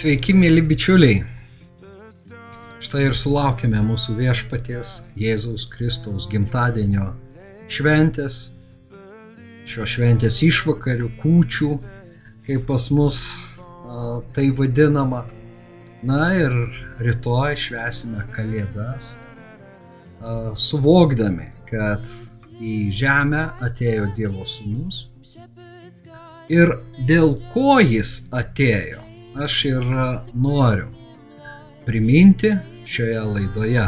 Sveiki, mėly bičiuliai. Štai ir sulaukėme mūsų viešpaties Jėzaus Kristaus gimtadienio šventės, šio šventės išvakarių, kūčių, kaip pas mus a, tai vadinama. Na ir rytoj švesime Kalėdas, a, suvokdami, kad į žemę atėjo Dievo sūnus ir dėl ko jis atėjo, aš ir noriu priminti šioje laidoje.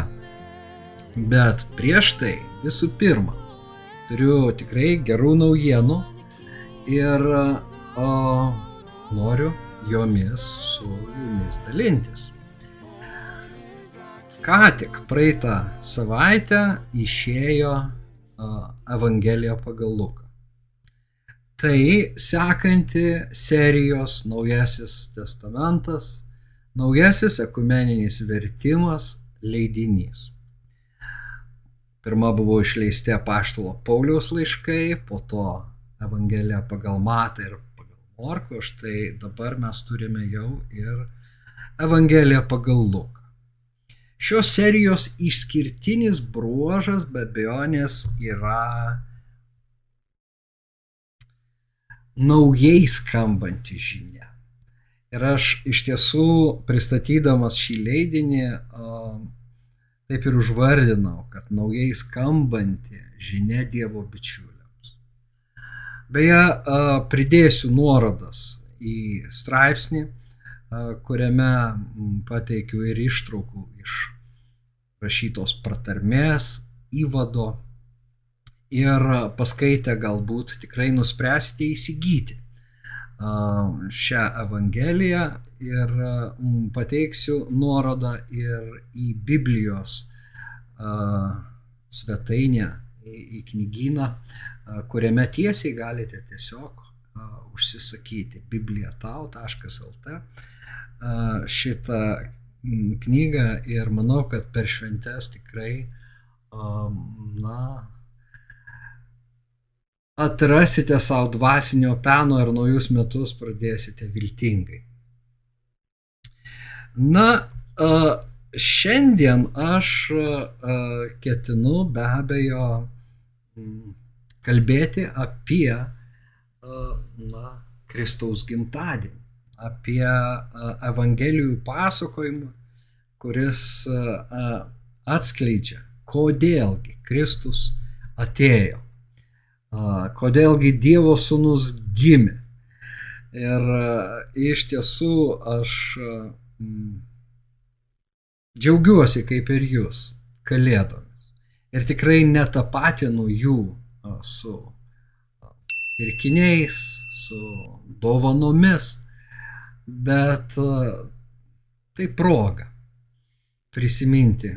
Bet prieš tai visų pirma, turiu tikrai gerų naujienų ir o, noriu jomis su jumis dalintis. Ką tik praeitą savaitę išėjo Evangelija pagal Luką. Tai sekanti serijos Naujasis testamentas, Naujasis ekumeninis vertimas, leidinys. Pirma buvo išleisti apaštalo Pauliaus laiškai, po to Evangelija pagal Matą ir pagal Morko, štai dabar mes turime jau ir Evangeliją pagal Luką. Šios serijos išskirtinis bruožas be abejonės yra naujai skambanti žinia. Ir aš iš tiesų pristatydamas šį leidinį taip ir užvardinau, kad naujai skambanti žinia Dievo bičiuliams. Beje, pridėsiu nuorodas į straipsnį, kuriame pateikiu ir ištraukų iš rašytos pratarmės, įvado ir paskaitę galbūt tikrai nuspręsite įsigyti šią Evangeliją. Ir pateiksiu nuorodą ir į Biblijos svetainę, į knygyną, kuriame tiesiai galite tiesiog užsisakyti bibliatau.lt šitą knygą. Ir manau, kad per šventes tikrai na, atrasite savo dvasinio peno ir naujus metus pradėsite viltingai. Na, šiandien aš ketinu be abejo kalbėti apie na, Kristaus gimtadienį, apie Evangelijų pasakojimą, kuris atskleidžia, kodėlgi Kristus atėjo kodėlgi Dievo sūnus gimė. Ir iš tiesų aš džiaugiuosi kaip ir jūs kalėdomis. Ir tikrai netapatinu jų su pirkiniais, su dovanomis, bet tai proga prisiminti,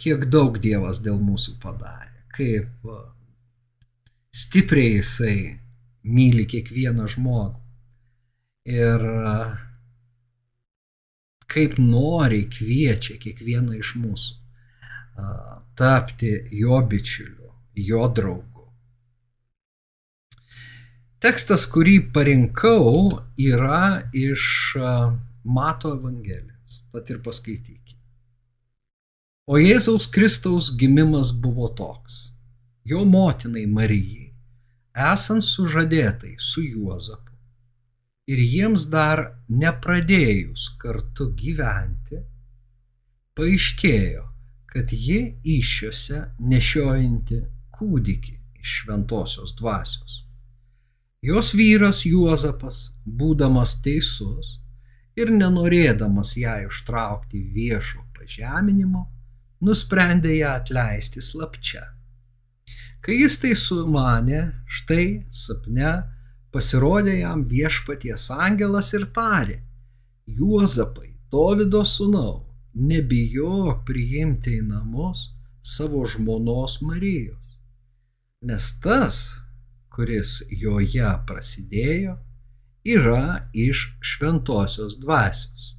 kiek daug Dievas dėl mūsų padarė, kaip stipriai jisai myli kiekvieną žmogų. Ir kaip nori kviečia kiekvieną iš mūsų tapti jo bičiuliu, jo draugu. Tekstas, kurį parinkau, yra iš Mato Evangelijos, tad ir paskaitykime. O Jėzaus Kristaus gimimas buvo toks. Jo motinai Marijai esant sužadėtai su Juozapu ir jiems dar nepradėjus kartu gyventi, paaiškėjo, kad ji iššiose nešiojanti kūdikį iš šventosios dvasios. Jos vyras Juozapas, būdamas teisus ir nenorėdamas ją užtraukti viešo pažeminimo, nusprendė ją atleisti slapčia Kai jis tai sumanė, štai sapne pasirodė jam viešpaties angelas ir tarė, Juozapai, Dovido sūnau, nebijok priimti į namus savo žmonos Marijos, nes tas, kuris joje prasidėjo, yra iš šventosios dvasios.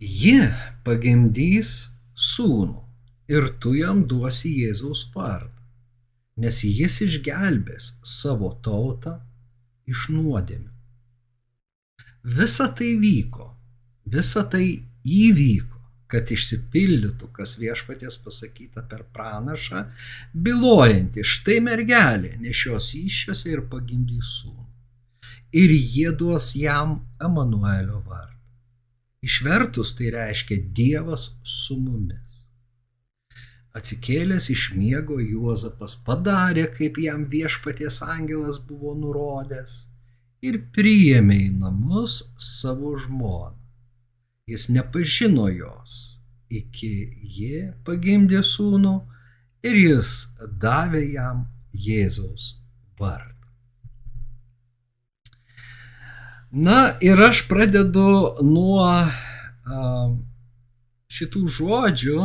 Ji pagimdys sūnų ir tu jam duosi Jėzaus vardą, nes jis išgelbės savo tautą iš nuodėmių. Visa tai vyko, visa tai įvyko, kad išsipildytų, kas viešpaties pasakyta per pranašą, bilojantį, štai mergelė nešios iššiose ir pagimdys sūnų. Ir jie duos jam Emanuelio vardą. Išvertus tai reiškia Dievas su mumis. Atsikėlęs iš miego Juozapas padarė, kaip jam viešpaties angelas buvo nurodęs ir priėmė į namus savo žmoną. Jis nepažino jos, iki ji pagimdė sūnų ir jis davė jam Jėzaus vardą. Na ir aš pradedu nuo uh, šitų žodžių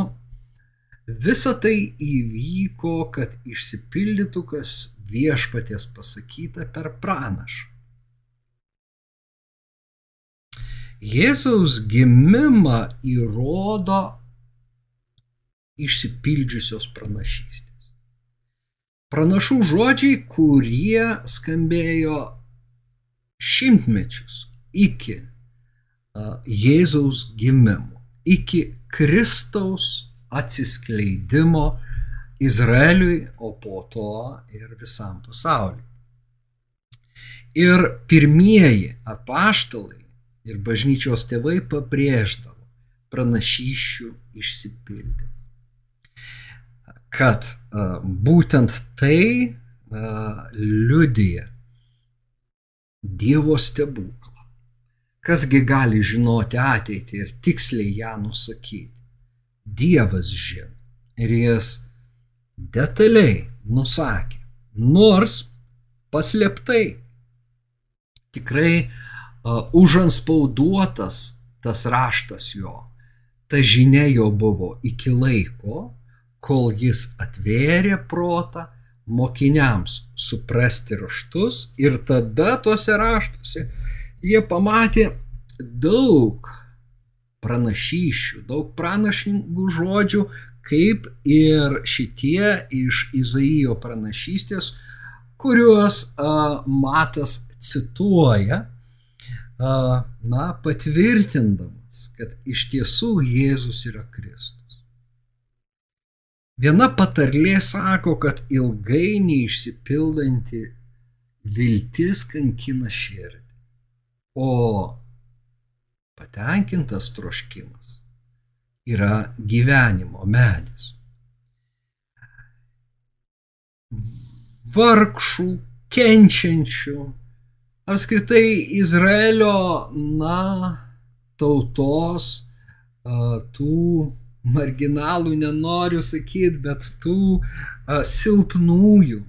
Visa tai įvyko, kad išsipildytų, kas viešpaties pasakyta per pranašą. Jėzaus gimimą įrodo išsipildžiusios pranašystės. Pranašų žodžiai, kurie skambėjo šimtmečius iki Jėzaus gimimo, iki Kristaus atsiskleidimo Izraeliui, o po to ir visam pasauliui. Ir pirmieji apaštalai ir bažnyčios tėvai pabrėždavo pranašyšių išsipildymą. Kad a, būtent tai a, liudija Dievo stebuklą. Kasgi gali žinoti ateitį ir tiksliai ją nusakyti. Dievas žino. Ir jis detaliai nusakė, nors paslėptai, tikrai uh, užanspauduotas tas raštas jo, ta žinia jo buvo iki laiko, kol jis atvėrė protą mokiniams suprasti raštus ir tada tuose raštuose jie pamatė daug pranašyšių, daug pranašingų žodžių, kaip ir šitie iš Izaijo pranašystės, kuriuos a, Matas cituoja, a, na, patvirtindamas, kad iš tiesų Jėzus yra Kristus. Viena patarlė sako, kad ilgai neišsipildanti viltis kankina širdį, o patenkintas troškimas yra gyvenimo medis. Vargšų, kenčiančių, apskritai Izraelio, na, tautos, tų marginalų nenoriu sakyti, bet tų silpnųjų,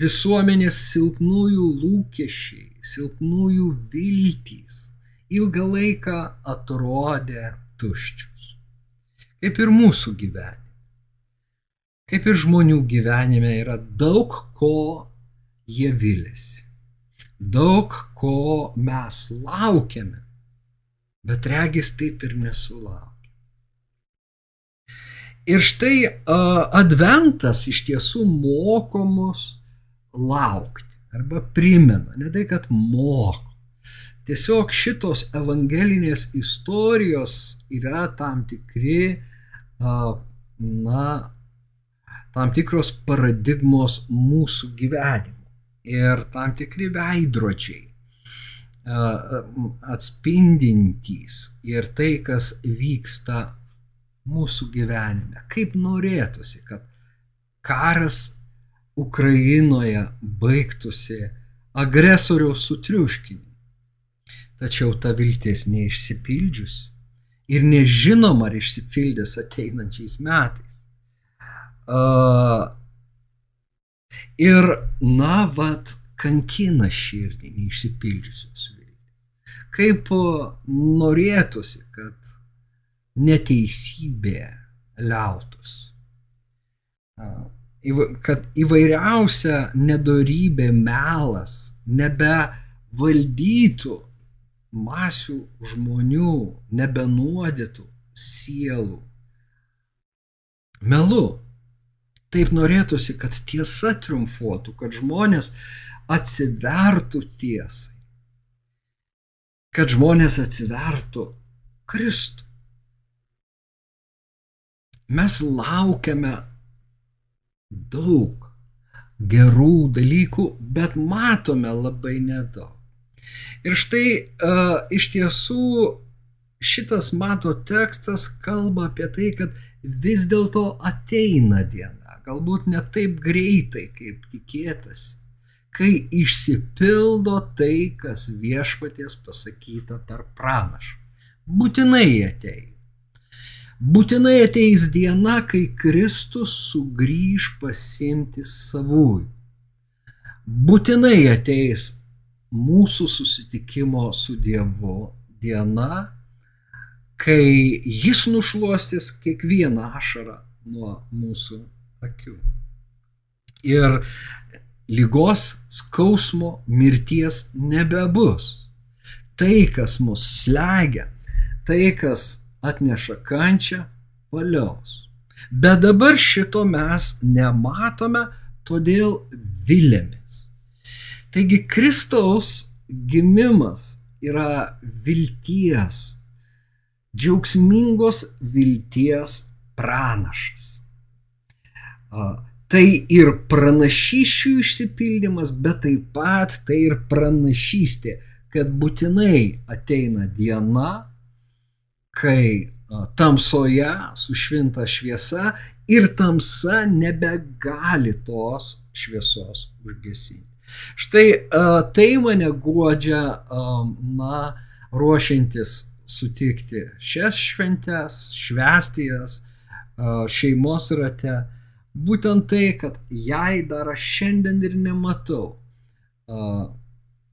visuomenės silpnųjų lūkesčiai, silpnųjų viltys ilgą laiką atrodė tuščios. Kaip ir mūsų gyvenime. Kaip ir žmonių gyvenime yra daug ko jie vilėsi. Daug ko mes laukiame, bet regis taip ir nesulaukia. Ir štai uh, adventas iš tiesų moko mus laukti arba primena, ne tai, kad moko, Tiesiog šitos evangelinės istorijos yra tam tikri, na, tam tikros paradigmos mūsų gyvenimo ir tam tikri veidrodžiai atspindintys ir tai, kas vyksta mūsų gyvenime. Kaip norėtųsi, kad karas Ukrainoje baigtųsi agresoriaus sutriuškinimu Tačiau ta viltis neišsipildžius ir nežinom, ar išsipildys ateinančiais metais. Uh, ir, na, vat, kankina širdį neišsipildžiusios viltys. Kaip norėtųsi, kad neteisybė liautus. Kad įvairiausia nedorybė, melas nebevaldytų masių žmonių nebenuodytų sielų. Melu. Taip norėtųsi, kad tiesa triumfuotų, kad žmonės atsivertų tiesai. kad žmonės atsivertų Kristų. Mes laukiame daug gerų dalykų, bet matome labai nedaug. Ir štai uh, iš tiesų šitas mato tekstas kalba apie tai, kad vis dėlto ateina diena, galbūt ne taip greitai, kaip tikėtasi, kai išsipildo tai, kas viešpaties pasakyta per pranašą. Būtinai ateina. Būtinai ateis diena, kai Kristus sugrįž pasimti savųjų. Būtinai ateis mūsų susitikimo su Dievu diena, kai Jis nušuostys kiekvieną ašarą nuo mūsų akių. Ir lygos, skausmo, mirties nebebus. Tai, kas mus slegia, tai, kas atneša kančią, paliaus. Bet dabar šito mes nematome, todėl vilėmės. Taigi Kristaus gimimas yra vilties, džiaugsmingos vilties pranašas. Tai ir pranašyšių išsipildymas, bet taip pat tai ir pranašystė, kad būtinai ateina diena, kai tamsoje sušvinta šviesa ir tamsa nebegali tos šviesos užgesinti. Štai tai mane godžia, na, ruošiantis sutikti šias šventes, švesti jas šeimos rate. Būtent tai, kad jei dar aš šiandien ir nematau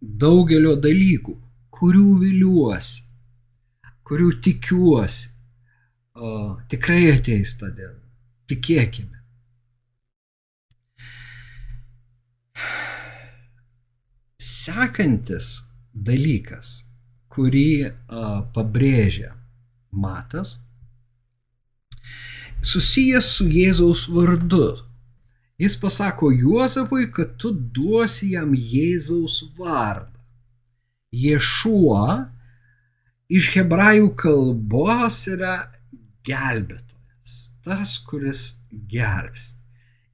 daugelio dalykų, kurių viliuosi, kurių tikiuosi, tikrai ateis ta diena. Tikėkime. Sekantis dalykas, kurį a, pabrėžia Matas, susijęs su Jėzaus vardu. Jis pasako Juozapui, kad tu duosi jam Jėzaus vardą. Ješuo iš hebrajų kalbos yra gelbėtojas, tas, kuris gelbsti.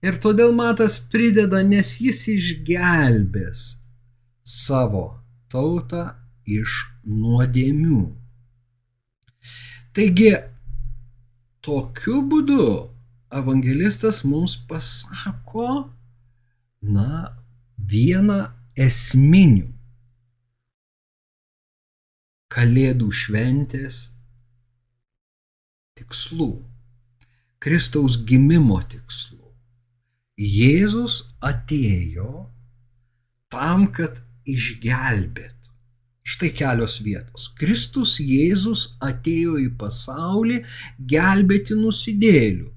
Ir todėl matas prideda, nes jis išgelbės savo tautą iš nuodėmių. Taigi, tokiu būdu evangelistas mums pasako, na, vieną esminių Kalėdų šventės tikslų, Kristaus gimimo tikslų. Jėzus atėjo tam, kad išgelbėtų. Štai kelios vietos. Kristus Jėzus atėjo į pasaulį gelbėti nusidėlių,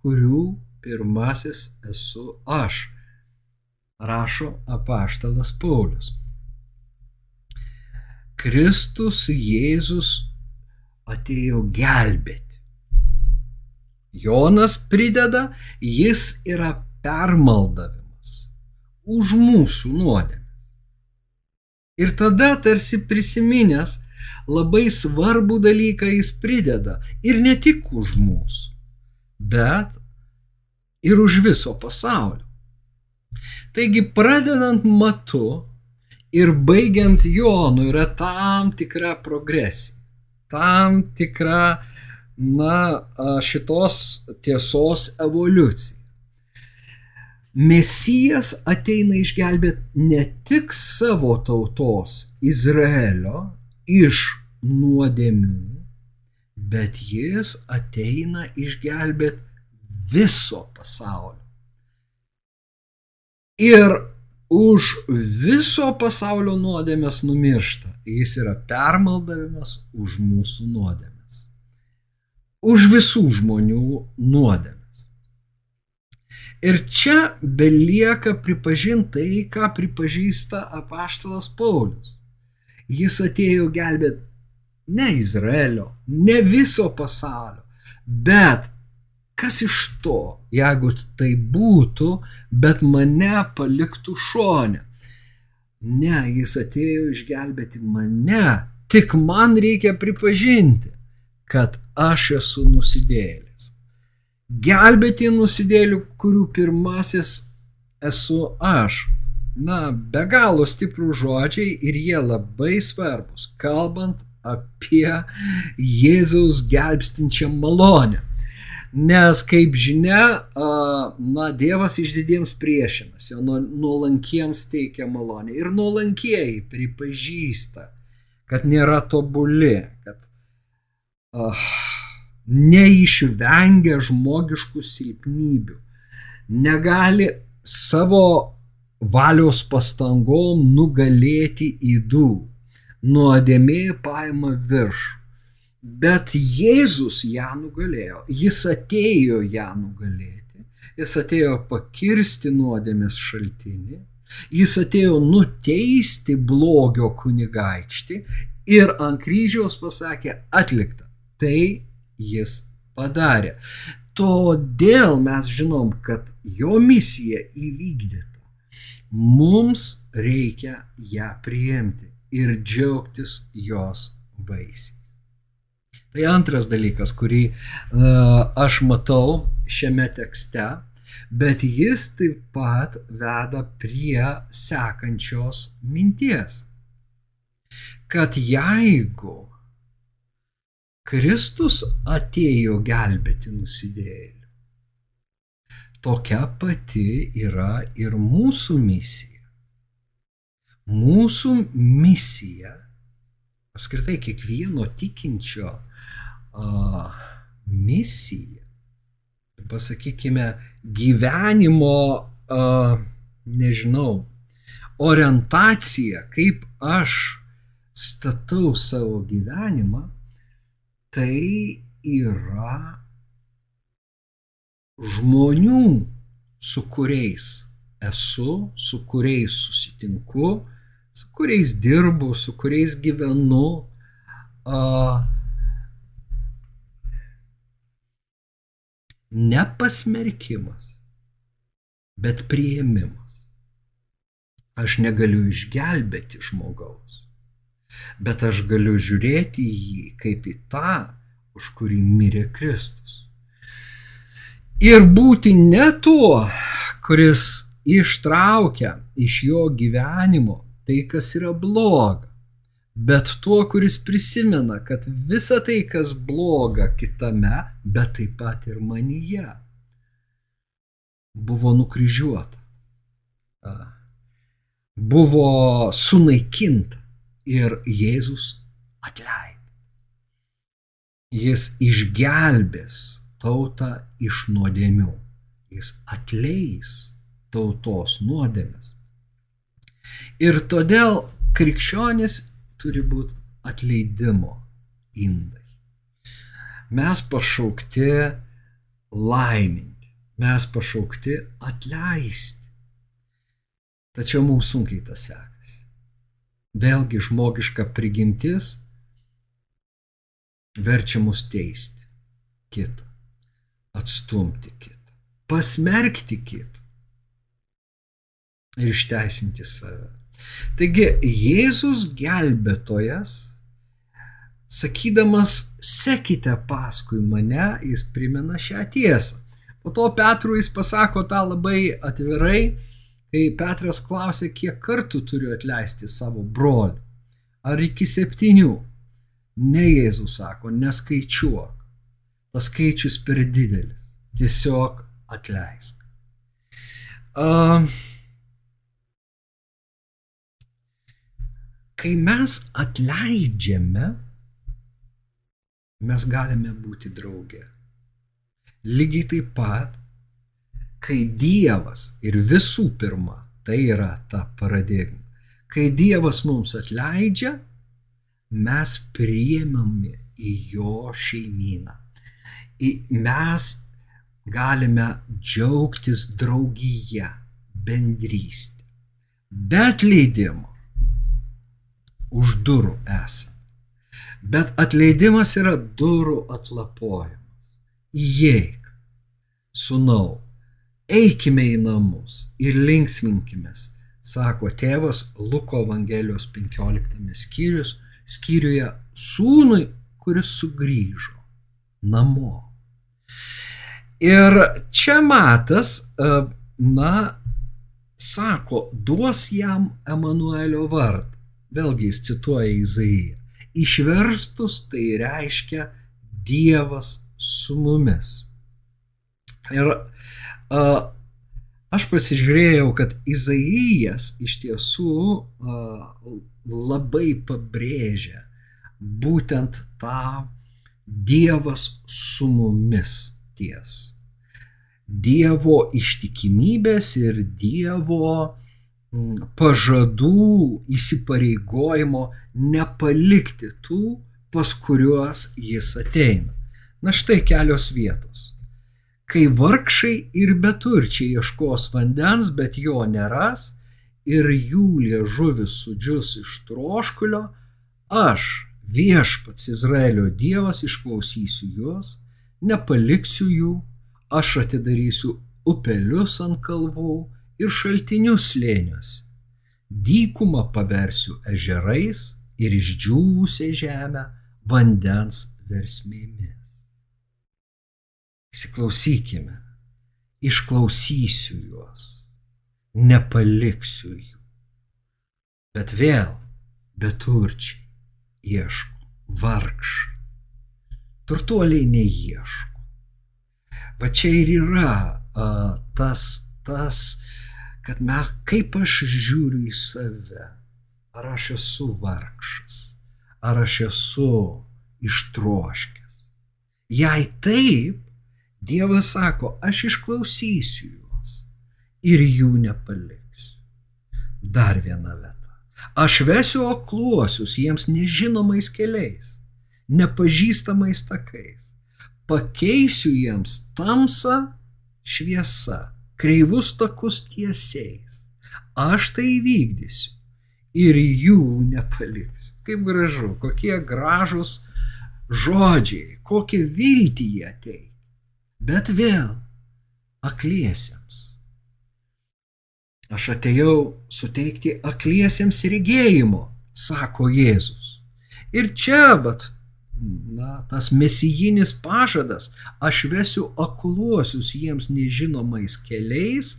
kurių pirmasis esu aš, rašo apaštalas Paulius. Kristus Jėzus atėjo gelbėti. Jonas prideda, jis yra permaldavimas už mūsų nuodėmę. Ir tada tarsi prisiminęs labai svarbų dalyką jis prideda ir ne tik už mūsų, bet ir už viso pasaulio. Taigi pradedant matu, ir baigiant Jonu yra tam tikra progresija, tam tikra, na, šitos tiesos evoliucija. Mesijas ateina išgelbėti ne tik savo tautos Izraelio iš nuodėmių, bet jis ateina išgelbėti viso pasaulio. Ir už viso pasaulio nuodėmės numiršta. Jis yra permaldavimas už mūsų nuodėmės. Už visų žmonių nuodėmės. Ir čia belieka pripažinti tai, ką pripažįsta apaštalas Paulius. Jis atėjo gelbėti ne Izraelio, ne viso pasaulio, bet Kas iš to, jeigu tai būtų, bet mane paliktų šonę? Ne, jis atėjo išgelbėti mane Tik man reikia pripažinti, kad aš esu nusidėlis. Gelbėti nusidėlių, kurių pirmasis esu aš. Na, be galo stiprų žodžiai ir jie labai svarbus, kalbant apie Jėzaus gelbstinčią malonę. Nes, kaip žinia, na, Dievas išdidiems priešinasi, o nuolankiems teikia malonę. Ir nuolankieji pripažįsta, kad nėra tobuli, kad uh, neišvengia žmogiškų silpnybių, negali savo valios pastangom nugalėti įdų. Nuodėmė paima viršų. Bet Jėzus ją nugalėjo, jis atėjo ją nugalėti, jis atėjo pakirsti nuodėmės šaltinį, jis atėjo nuteisti blogio kunigaikštį ir ant kryžiaus pasakė atlikta. Tai jis padarė. Todėl mes žinom, kad jo misija įvykdyta. Mums reikia ją priimti ir džiaugtis jos vaisiais. Tai antras dalykas, kurį uh, aš matau šiame tekste, bet jis taip pat veda prie sekančios minties, kad jeigu Kristus atėjo gelbėti nusidėjėlių, tokia pati yra ir mūsų misija. Mūsų misija, apskritai kiekvieno tikinčio, a, misija, pasakykime, gyvenimo, a, nežinau, orientacija, kaip aš statau savo gyvenimą, tai yra žmonių, su kuriais esu, su kuriais susitinku, su kuriais dirbu, su kuriais gyvenu, uh, ne pasmerkimas, bet prieimimas. Aš negaliu išgelbėti žmogaus, bet aš galiu žiūrėti į jį kaip į tą, už kurį mirė Kristus. Ir būti ne tuo, kuris ištraukia iš jo gyvenimo tai, kas yra bloga, bet tuo, kuris prisimena, kad visa tai, kas bloga kitame, bet taip pat ir manyje, buvo nukryžiuota, buvo sunaikinta ir Jėzus atleido. Jis išgelbės tautą iš nuodėmių, jis atleis tautos nuodėmės. Ir todėl krikščionis turi būti atleidimo indai. Mes pašaukti laiminti, mes pašaukti atleisti. Tačiau mums sunkiai tas sekasi. Vėlgi žmogiška prigimtis verčia mus teisti kitą, atstumti kitą, pasmerkti kitą ir išteisinti save. Taigi Jėzus gelbėtojas, sakydamas, sekite paskui mane, jis primena šią tiesą. Po to Petrui jis pasako tą labai atvirai, kai Petras klausė, kiek kartų turiu atleisti savo brolių. Ar iki septynių? Ne Jėzus sako, neskaičiuok. Tas skaičius per didelis. Tiesiog atleisk. Uh, kai mes atleidžiame, mes galime būti drauge. Lygiai taip pat, kai Dievas ir visų pirma, tai yra ta paradigma, kai Dievas mums atleidžia, mes priemami į jo šeimyną. Į mes galime džiaugtis draugyje, bendrystė. Bet leidimo už durų esame. Bet atleidimas yra durų atlapojimas. Įeik, sunau, eikime į namus ir linksminkimės, sako tėvas Luko Evangelijos 15 skyrius skyriuje sūnui, kuris sugrįžo namo. Ir čia matas, e, na, sako, duos jam Emanuelio vardą. Vėlgi jis cituoja Izaiją. Išverstus tai reiškia Dievas su mumis. Ir uh, aš pasižiūrėjau, kad Izaijas iš tiesų uh, labai pabrėžia būtent tą Dievas su mumis ties. Dievo ištikimybės ir Dievo pažadų įsipareigojimo nepalikti tų, pas kuriuos jis ateina. Na štai kelios vietos. Kai vargšai ir beturčiai ieškos vandens, bet jo neras, ir jų liežuvis sudžius iš troškulio, aš, viešpats Izraelio Dievas, išklausysiu juos, nepaliksiu jų, aš atidarysiu upelius ant kalvų ir šaltinius slėniuose. Dykumą paversiu ežerais ir išdžiūvusią žemę vandens versmėmis. Įsiklausykime, išklausysiu juos, nepaliksiu jų. Bet vėl beturčiai ieško, vargšai. Turtuoliai neieško Va čia ir yra a, tas, tas, kad me, kaip aš žiūriu į save. Ar aš esu vargšas, ar aš esu ištroškęs. Jei taip, Dievas sako, aš išklausysiu juos ir jų nepaliksiu. Dar viena vieta. Aš vesiu akluosius jiems nežinomais keliais, nepažįstamais takais pakeisiu jiems tamsą šviesa, kreivus takus tiesiais. Aš tai įvykdysiu ir jų nepaliksiu. Kaip gražu, kokie gražus žodžiai, kokie viltį jie teikia. Bet vėl akliesiems. Aš atėjau suteikti akliesiems regėjimo, sako Jėzus. Ir čia, bet na, tas mesijinis pažadas, aš vesiu akluosius jiems nežinomais keliais,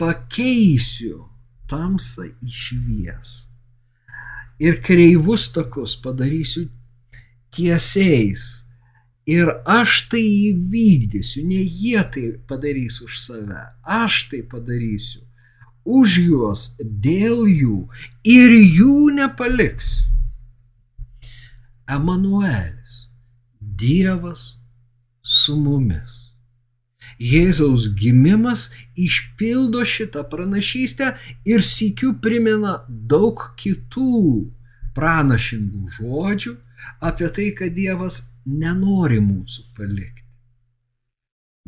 pakeisiu tamsą į švies. Ir kreivus takus padarysiu tiesiais. Ir aš tai įvykdysiu, ne jie tai padarys už save, aš tai padarysiu už juos, dėl jų ir jų nepaliksiu. Emanuelis, Dievas su mumis. Jėzaus gimimas išpildo šitą pranašystę ir sikiu primena daug kitų pranašingų žodžių apie tai, kad Dievas nenori mūsų palikti.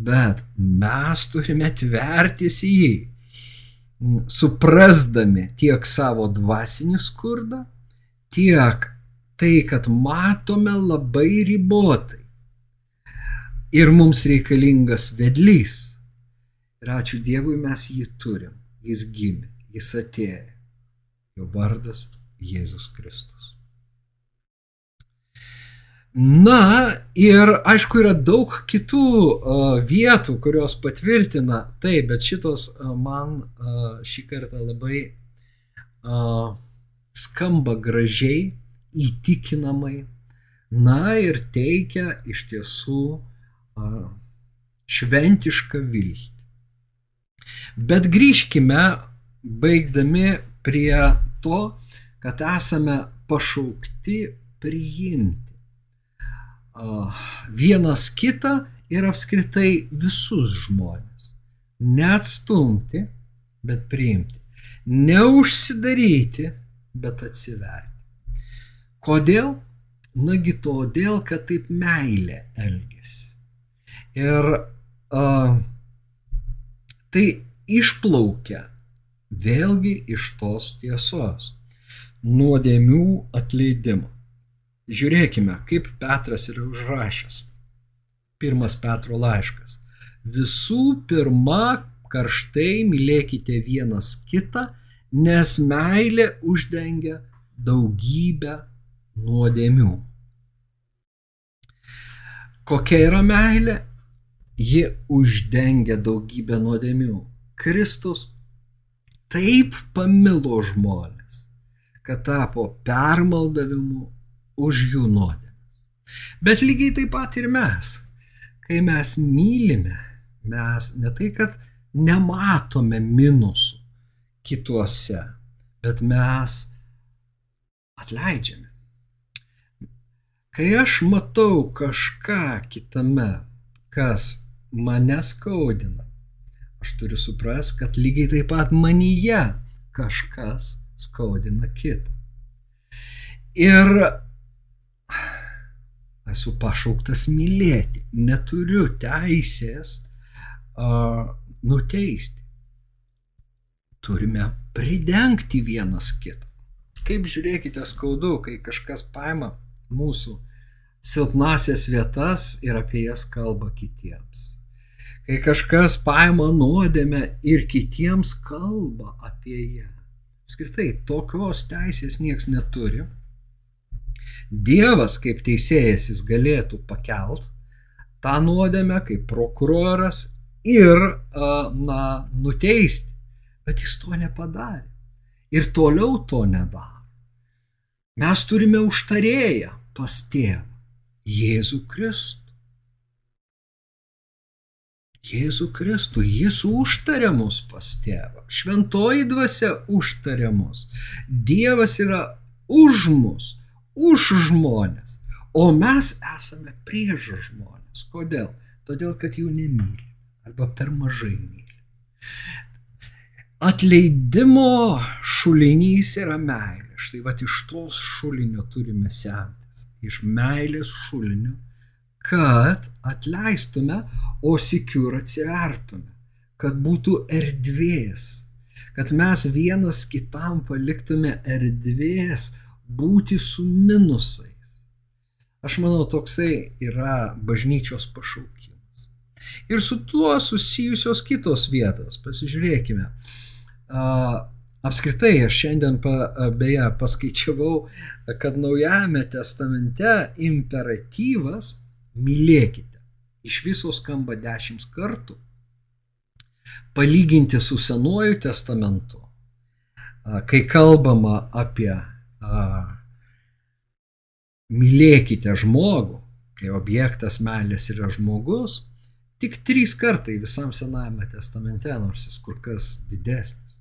Bet mes turime tvertis į jį, suprasdami tiek savo dvasinį skurdą, tiek tai, kad matome labai ribotai. Ir mums reikalingas vedlys. Ir ačiū Dievui mes jį turim. Jis gimė, jis atėjo. Jo vardas Jėzus Kristus. Na ir aišku yra daug kitų uh, vietų, kurios patvirtina tai, bet šitos uh, man uh, šį kartą labai uh, skamba gražiai įtikinamai, na ir teikia iš tiesų a, šventišką viltį. Bet grįžkime, baigdami prie to, kad esame pašaukti priimti vienas kitą ir apskritai visus žmonės. Neatstumti, bet priimti. Neužsidaryti, bet atsiverti. Kodėl? Nagi todėl, kad taip meilė elgesi. Ir uh, tai išplaukia vėlgi iš tos tiesos - nuodėmių atleidimo. Žiūrėkime, kaip Petras yra užrašęs. Pirmas Petro laiškas. Visų pirma, karštai mylėkite vienas kitą, nes meilė uždengia daugybę nuodėmių. Kokia yra meilė? Ji uždengia daugybę nuodėmių. Kristus taip pamilo žmonės, kad tapo permaldavimu už jų nuodėmes. Bet lygiai taip pat ir mes. Kai mes mylime, mes ne tai, kad nematome minusų kituose, bet mes atleidžiame. Kai aš matau kažką kitame, kas mane skaudina, aš turiu suprasti, kad lygiai taip pat manyje kažkas skaudina kitą. Ir esu pašauktas mylėti, neturiu teisės uh, nuteisti. Turime pridengti vienas kitą. Kaip žiūrėkite skaudu, kai kažkas paima mūsų silpnasias vietas ir apie jas kalba kitiems. Kai kažkas paima nuodėmę ir kitiems kalba apie ją. Apskritai, tokios teisės nieks neturi. Dievas kaip teisėjas jis galėtų pakelt tą nuodėmę kaip prokuroras ir, na, nuteisti. Bet jis to nepadarė. Ir toliau to nedaro. Mes turime užtarėją pas tėvą Jėzų Kristų. Jėzų Kristų, jis užtarė mus pas tėvą. Šventoji dvasia užtarė mus. Dievas yra už mus, už žmonės. O mes esame prieš žmonės. Kodėl? Todėl, kad jų nemyli arba per mažai myli. Atleidimo šulinys yra meilė. Štai va iš tos šulinio turime semtis, iš meilės šulinio, kad atleistume, o sikiu ir atsivertume, kad būtų erdvės, kad mes vienas kitam paliktume erdvės būti su minusais. Aš manau, toksai yra bažnyčios pašaukimas. Ir su tuo susijusios kitos vietos. Pasižiūrėkime. Apskritai, aš šiandien pa, beje paskaičiavau, kad Naujajame testamente imperatyvas mylėkite iš viso skamba dešimt kartų. Palyginti su Senuoju testamentu, kai kalbama apie mylėkite žmogų, kai objektas meilės yra žmogus, tik trys kartai visam Senajame testamente, nors jis kur kas didesnis.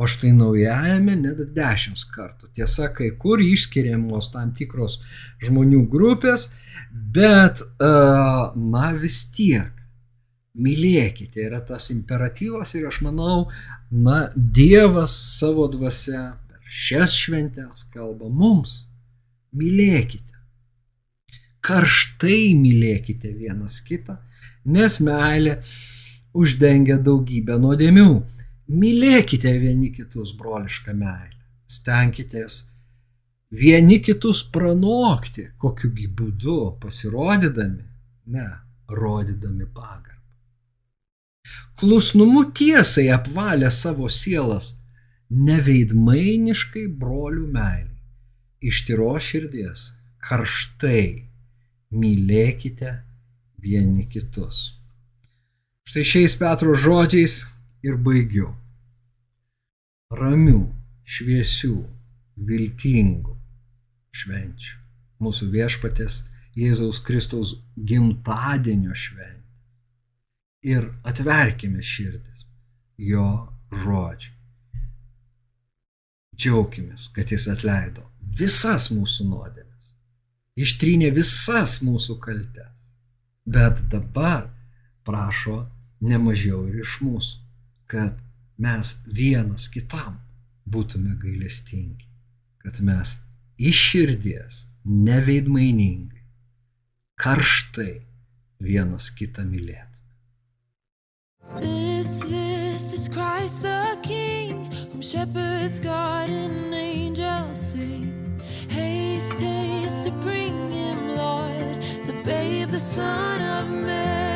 O štai naujajame net dešimt kartų. Tiesa, kai kur išskiriamos tam tikros žmonių grupės, bet, na vis tiek, mylėkite yra tas imperatyvas ir aš manau, na, Dievas savo dvasia šias šventės kalba mums. Mylėkite. Karštai mylėkite vienas kitą, nes meilė uždengia daugybę nuodėmių. Mylėkite vieni kitus brolišką meilę. Stenkitės vieni kitus pranokti, kokiugi būdu pasirodydami, ne, rodydami pagarbą. Klusnumu tiesai apvalę savo sielas, neveidmainiškai brolių meilį, iš tyro širdies, karštai mylėkite vieni kitus. Štai šiais Petro žodžiais ir baigiu ramių, šviesių, viltingų švenčių. Mūsų viešpatės Jėzaus Kristaus gimtadienio šventės. Ir atverkime širdis jo žodžiui. Džiaukimės, kad jis atleido visas mūsų nuodėmes. Ištrynė visas mūsų kaltes. Bet dabar prašo nemažiau ir iš mūsų, kad mes vienas kitam būtume gailestingi, kad mes iš širdies, neveidmainingai, karštai vienas kitą mylėtume. This, this is Christ the shepherds guard and angels sing. Haste, haste to bring him, Lord, the babe, the Son of Man.